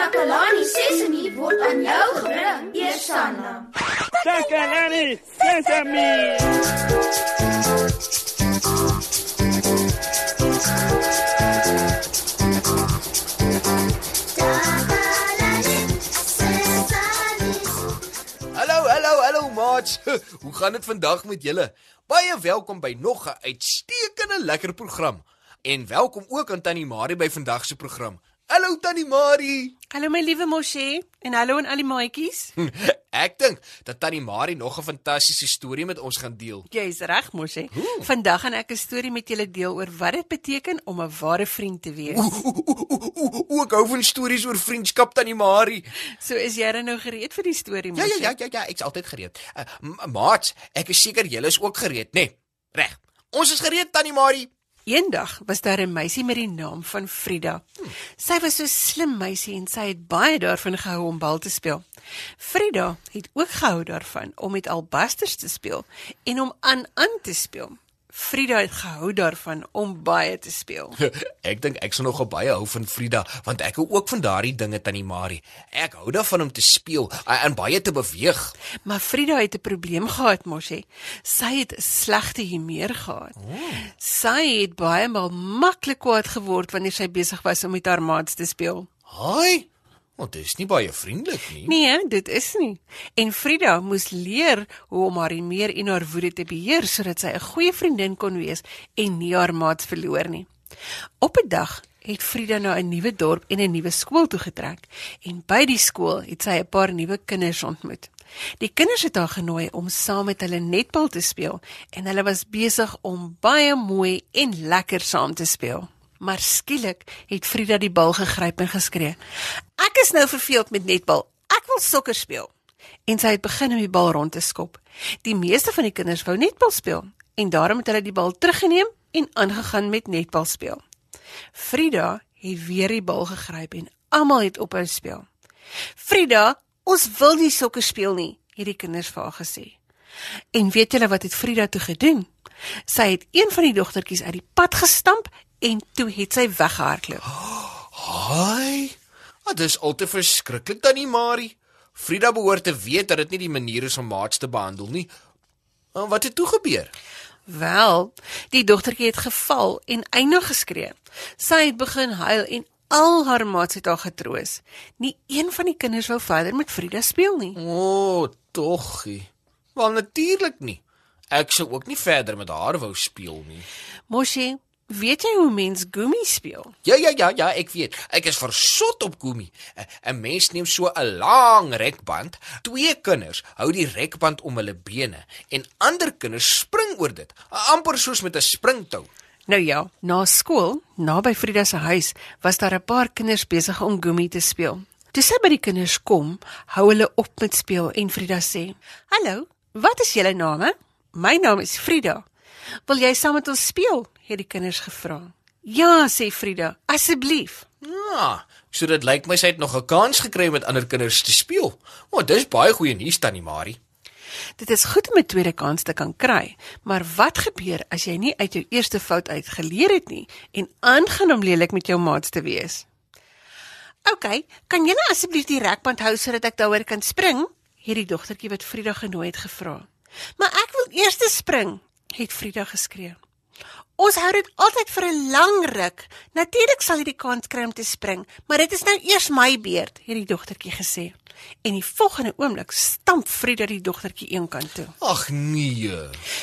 Takalani Sesemi word aan jou gebring, Eersanna. Takalani Sesemi. Hallo, hallo, hallo maats. Hoe gaan dit vandag met julle? Baie welkom by nog 'n uitstekende lekker program. En welkom ook aan Tannie Marie by vandag se program. Hallo Tannie Marie. Hallo my liewe Moshe en hallo aan al die maatjies. Ek dink dat Tannie Marie nog 'n fantastiese storie met ons gaan deel. Jy's reg Moshe. Vandag gaan ek 'n storie met julle deel oor wat dit beteken om 'n ware vriend te wees. Oeh, oeh, oeh, oeh, oeh, oeh, Ek hou van stories oor vriendskap Tannie Marie. So is jy dan nou gereed vir die storie Ja Moshe? ja ja ja ja, ek's altyd gereed. Uh, maats, ek is seker julle is ook gereed, né? Nee, reg. Ons is gereed Tannie Marie. Eendag was daar 'n meisie met die naam van Frida. Sy was so slim meisie en sy het baie daarvan gehou om bal te speel. Frida het ook gehou daarvan om met albasters te speel en om aan aan te speel. Frida het gehou daarvan om baie te speel. Ek dink ek sal nogal baie hou van Frida, want ek hou ook van daardie dinge Tannie Marie. Ek hou daarvan om te speel en baie te beweeg. Maar Frida het 'n probleem gehad, Moshe. Sy het slegte humeur gehad. Sy het baie maal maklik kwaad geword wanneer sy besig was om met haar maats te speel. Haai. Want dit is nie baie vriendelik nie. Nee, dit is nie. En Frida moes leer hoe om haar humeur en haar woede te beheer sodat sy 'n goeie vriendin kon wees en nie haar maats verloor nie. Op 'n dag het Frida na 'n nuwe dorp en 'n nuwe skool toe getrek en by die skool het sy 'n paar nuwe kinders ontmoet. Die kinders het haar genooi om saam met hulle netbal te speel en hulle was besig om baie mooi en lekker saam te speel. Maar skielik het Frida die bal gegryp en geskree: "Ek is nou verveeld met netbal. Ek wil sokker speel." En sy het begin om die bal rond te skop. Die meeste van die kinders wou netbal speel en daarom het hulle die bal teruggeneem en aangegaan met netbal speel. Frida het weer die bal gegryp en almal het ophou speel. "Frida, ons wil nie sokker speel nie," het die kinders vir haar gesê. En weet julle wat het Frida toe gedoen? Sy het een van die dogtertjies uit die pad gestamp en toe het sy weggehardloop. Haai. Ah, dis altyd verskriklik Tannie Marie. Frida behoort te weet dat dit nie die manier is om maats te behandel nie. En wat het toe gebeur? Wel, die dogtertjie het geval en eindig geskree. Sy het begin huil en al haar maats het haar getroos. Nie een van die kinders wou verder met Frida speel nie. O, oh, toggie. Wel natuurlik nie. Ek sou ook nie verder met haar wou speel nie. Moshi, weet jy hoe mens gummi speel? Ja ja ja ja, ek weet. Ek is versot op Gumi. 'n Mens neem so 'n lang rekband, twee kinders hou die rekband om hulle bene en ander kinders spring oor dit, amper soos met 'n springtou. Nou ja, na skool, naby Frida se huis, was daar 'n paar kinders besig om gummi te speel. Toe sy by die kinders kom, hou hulle op met speel en Frida sê: "Hallo, wat is julle name?" "My naam is Frida." "Wil jy saam met ons speel?" het die kinders gevra. "Ja," sê Frida, "asseblief." Ja, so dit lyk my sy het nog 'n kans gekry om met ander kinders te speel. O, dis baie goeie nuus Tannie Marie. Dit is goed om 'n tweede kans te kan kry, maar wat gebeur as jy nie uit jou eerste fout uit geleer het nie en aangaan om lelik met jou maats te wees? OK, kan jy asseblief die rekband hou sodat ek daaroor kan spring? het die dogtertjie wat Frida genooi het gevra. Maar ek wil eers spring, het Frida geskree. Ons hou dit altyd vir 'n lang ruk. Natuurlik sal jy die kans kry om te spring, maar dit is nou eers my beurt, het die dogtertjie gesê. En die volgende oomblik stamp Frida die dogtertjie eenkant toe. Ag nee.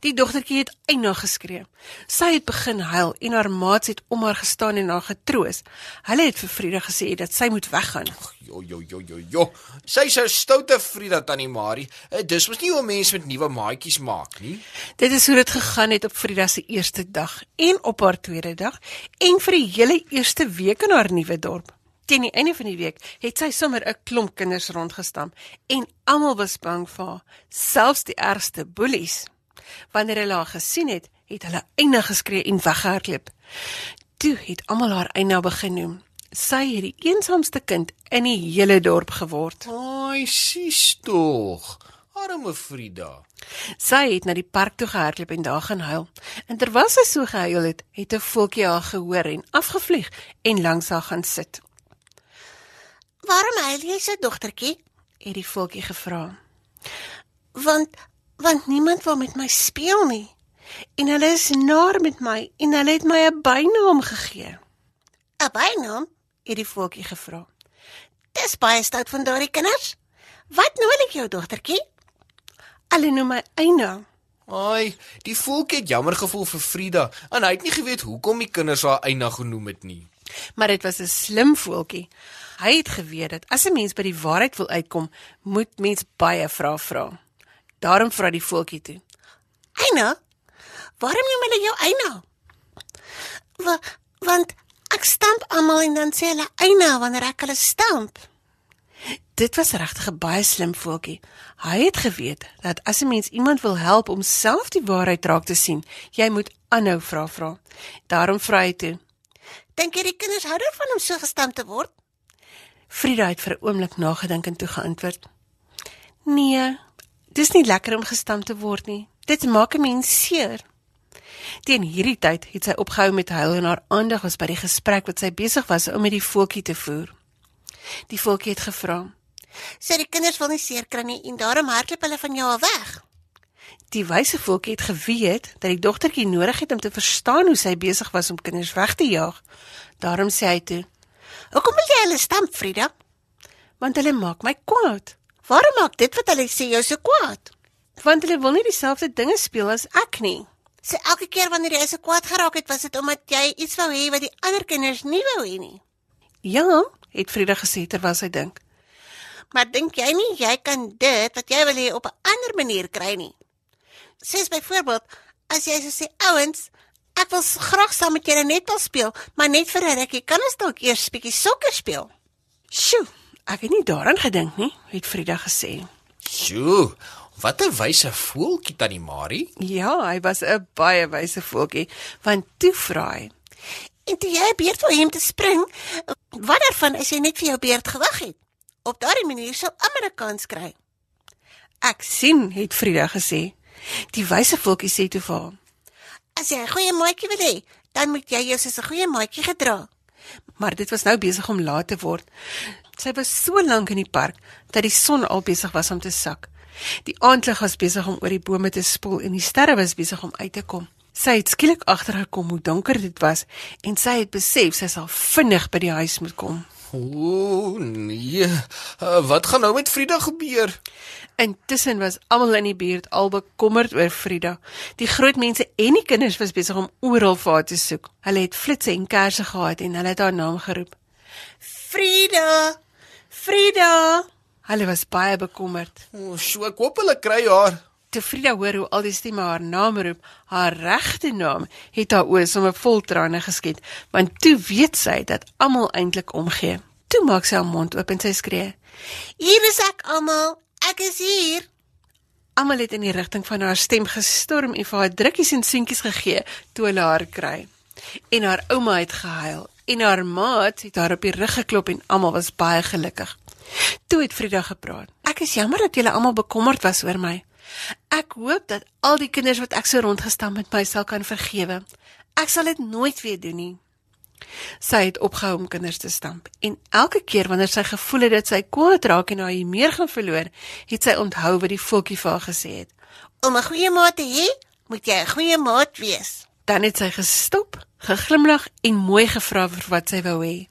Die dogtertjie het eindig geskree. Sy het begin huil en haar maats het om haar gestaan en haar getroos. Hulle het vir Frida gesê dat sy moet weggaan. Jo jo jo jo jo. Sy's 'n stoute Frida Tannie Marie. Eh, Dis mos nie hoe 'n mens met nuwe maatjies maak nie. Dit is hoe dit gegaan het op Frida se eerste dag en op haar tweede dag en vir die hele eerste week in haar nuwe dorp. Teen die einde van die week het sy sommer 'n klomp kinders rondgestam en almal was bang vir haar, selfs die ergste boelies. Wanneer hulle haar gesien het, het hulle eindig geskree en weggehardloop. Toe het almal haar eina begin noem. Sy het die eensaamste kind in die hele dorp geword. Ai, sis tog. Arme Frida. Sy het na die park toe gehardloop en daar gaan huil. En terwyl sy so gehuil het, het 'n voeltjie haar gehoor en afgevlieg en langs haar gaan sit. Waarom huil jy so, dogtertjie? het die voeltjie gevra. Want want niemand wil met my speel nie. En hulle is naar met my en hulle het my 'n bynaam gegee, 'n Bynaam? het die voeltjie gevra. Dis baie stout van daardie kinders. Wat noem hulle jou, dogtertjie? Hulle noem my Eina. Ai, die voeltjie het jammer gevoel vir Frida en hy het nie geweet hoekom die kinders haar Eina genoem het nie. Maar dit was 'n slim voeltjie. Hy het geweet dat as 'n mens by die waarheid wil uitkom, moet mens baie vrae vra. Daarom vra die voeltjie toe. Eina? Waarom noem hulle jou Eina? Wa, want ek stamp almal en dan sê hulle Eina wanneer ek hulle stamp. Dit was regtig 'n baie slim voeltjie. Hy het geweet dat as 'n mens iemand wil help om self die waarheid raak te sien, jy moet aanhou vra vra. Daarom vra hy toe. Dink jy die kinders hou daarvan om so gestamp te word? Frida het vir 'n oomblik nagedink en toe geantwoord: "Nee, dis nie lekker om gestamp te word nie. Dit maak 'n mens seer." Teen hierdie tyd het sy opgehou met huil en haar aandag was by die gesprek wat sy besig was om met die voeltjie te voer. Die voeltjie het gevra: Sê die kinders wil nie seer kry nie en daarom hardloop hulle van jou af weg. Die wyse voeltjie het geweet dat die dogtertjie nodig het om te verstaan hoe sy besig was om kinders weg te jaag. Daarom sê hy toe: Hoekom wil jy hulle stamp, Frida? "Want hulle maak my kwaad, Waarom maak dit wat hulle sê jou so kwaad? want hulle wil nie dieselfde dinge speel as ek nie." So elke keer wanneer jy so kwaad geraak het, was dit omdat jy iets wou hê wat die ander kinders nie wou hê nie. "Ja," het Frida gesê terwyl sy dink. Maar dink jy nie jy kan dit wat jy wil hê op 'n ander manier kry nie? Soos byvoorbeeld, as jy so sê, ouens, ek wil graag saam met julle netbal speel, maar net vir 'n rukkie, kan ons dalk eers bietjie sokker speel? "Sjoe, ek het nie daaraan gedink nie," het Frida gesê. Sjoe, wat 'n wyse voeltjie tannie Marie. Ja, hy was 'n baie wyse voeltjie, want toe vra hy: En toe jy 'n beurt wou hê om te spring, wat daarvan as jy net vir jou beurt gewag het? Op daardie manier sou almal 'n kans kry. "Ek sien," het Frida gesê. Die wyse voeltjie sê toe vir haar: As jy 'n goeie maatjie wil hê, dan moet jy jou soos 'n goeie maatjie gedra. Maar dit was nou besig om laat te word. Sy was so lank in die park dat die son al besig was om te sak. Die aandlig was besig om oor die bome te spoel en die sterre was besig om uit te kom. Sy het skielik agtergekom hoe donker dit was en sy het besef sy sal vinnig by die huis moet kom. Ooh, nee. Uh, wat gaan nou met Frida gebeur? Intussen was almal in die buurt al bekommerd oor Frida. Die groot mense en die kinders was besig om oral vir haar te soek. Hulle het flitsse en kersse gehad en hulle het haar naam geroep. Frida! Frida! Hulle was baie bekommerd. O, so ek hoop hulle kry haar. Toe Frida hoor hoe al die stemme haar naam roep, haar regte naam, het haar oë sommer vol trane geskiet, want toe weet sy dat almal eintlik omgee. Toe maak sy haar mond oop en sy skree. Hier is ek almal. Ek is hier. Almal het in die rigting van haar stem gestorm en vir haar drukkies en soentjies gegee toe hulle haar kry. En haar ouma het gehuil en haar maat het haar op die rug geklop en almal was baie gelukkig. Toe het Frida gepraat. Ek is jammer dat julle almal bekommerd was oor my. Ek hoop dat al die kinders wat ek so rondgestam met my sal kan vergewe. Ek sal dit nooit weer doen nie. Sy het opgehou om kinders te stamp en elke keer wanneer sy gevoel het dat sy kwaad raak en haar meer gaan verloor, het sy onthou wat die voeltjie vir haar gesê het. Om 'n goeie maat te hê, moet jy 'n goeie maat wees. Dan het sy gestop, geglimlag en mooi gevra vir wat sy wou hê.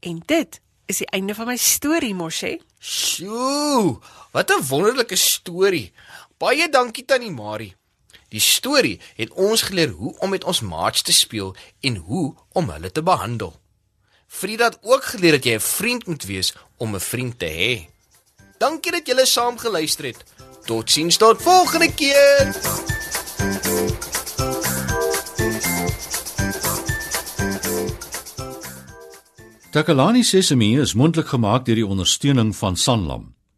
En dit is die einde van my storie, Moshe. Sjoe, wat 'n wonderlike storie. Baie dankie tannie Marie. Die storie het ons geleer hoe om met ons maats te speel en hoe om hulle te behandel. Frida het ook geleer dat jy 'n vriend moet wees om 'n vriend te hê. Dankie dat julle saam geluister het. Totsiens tot volgende keer. Takalani Sesemi is mondelik gemaak deur die ondersteuning van Sanlam.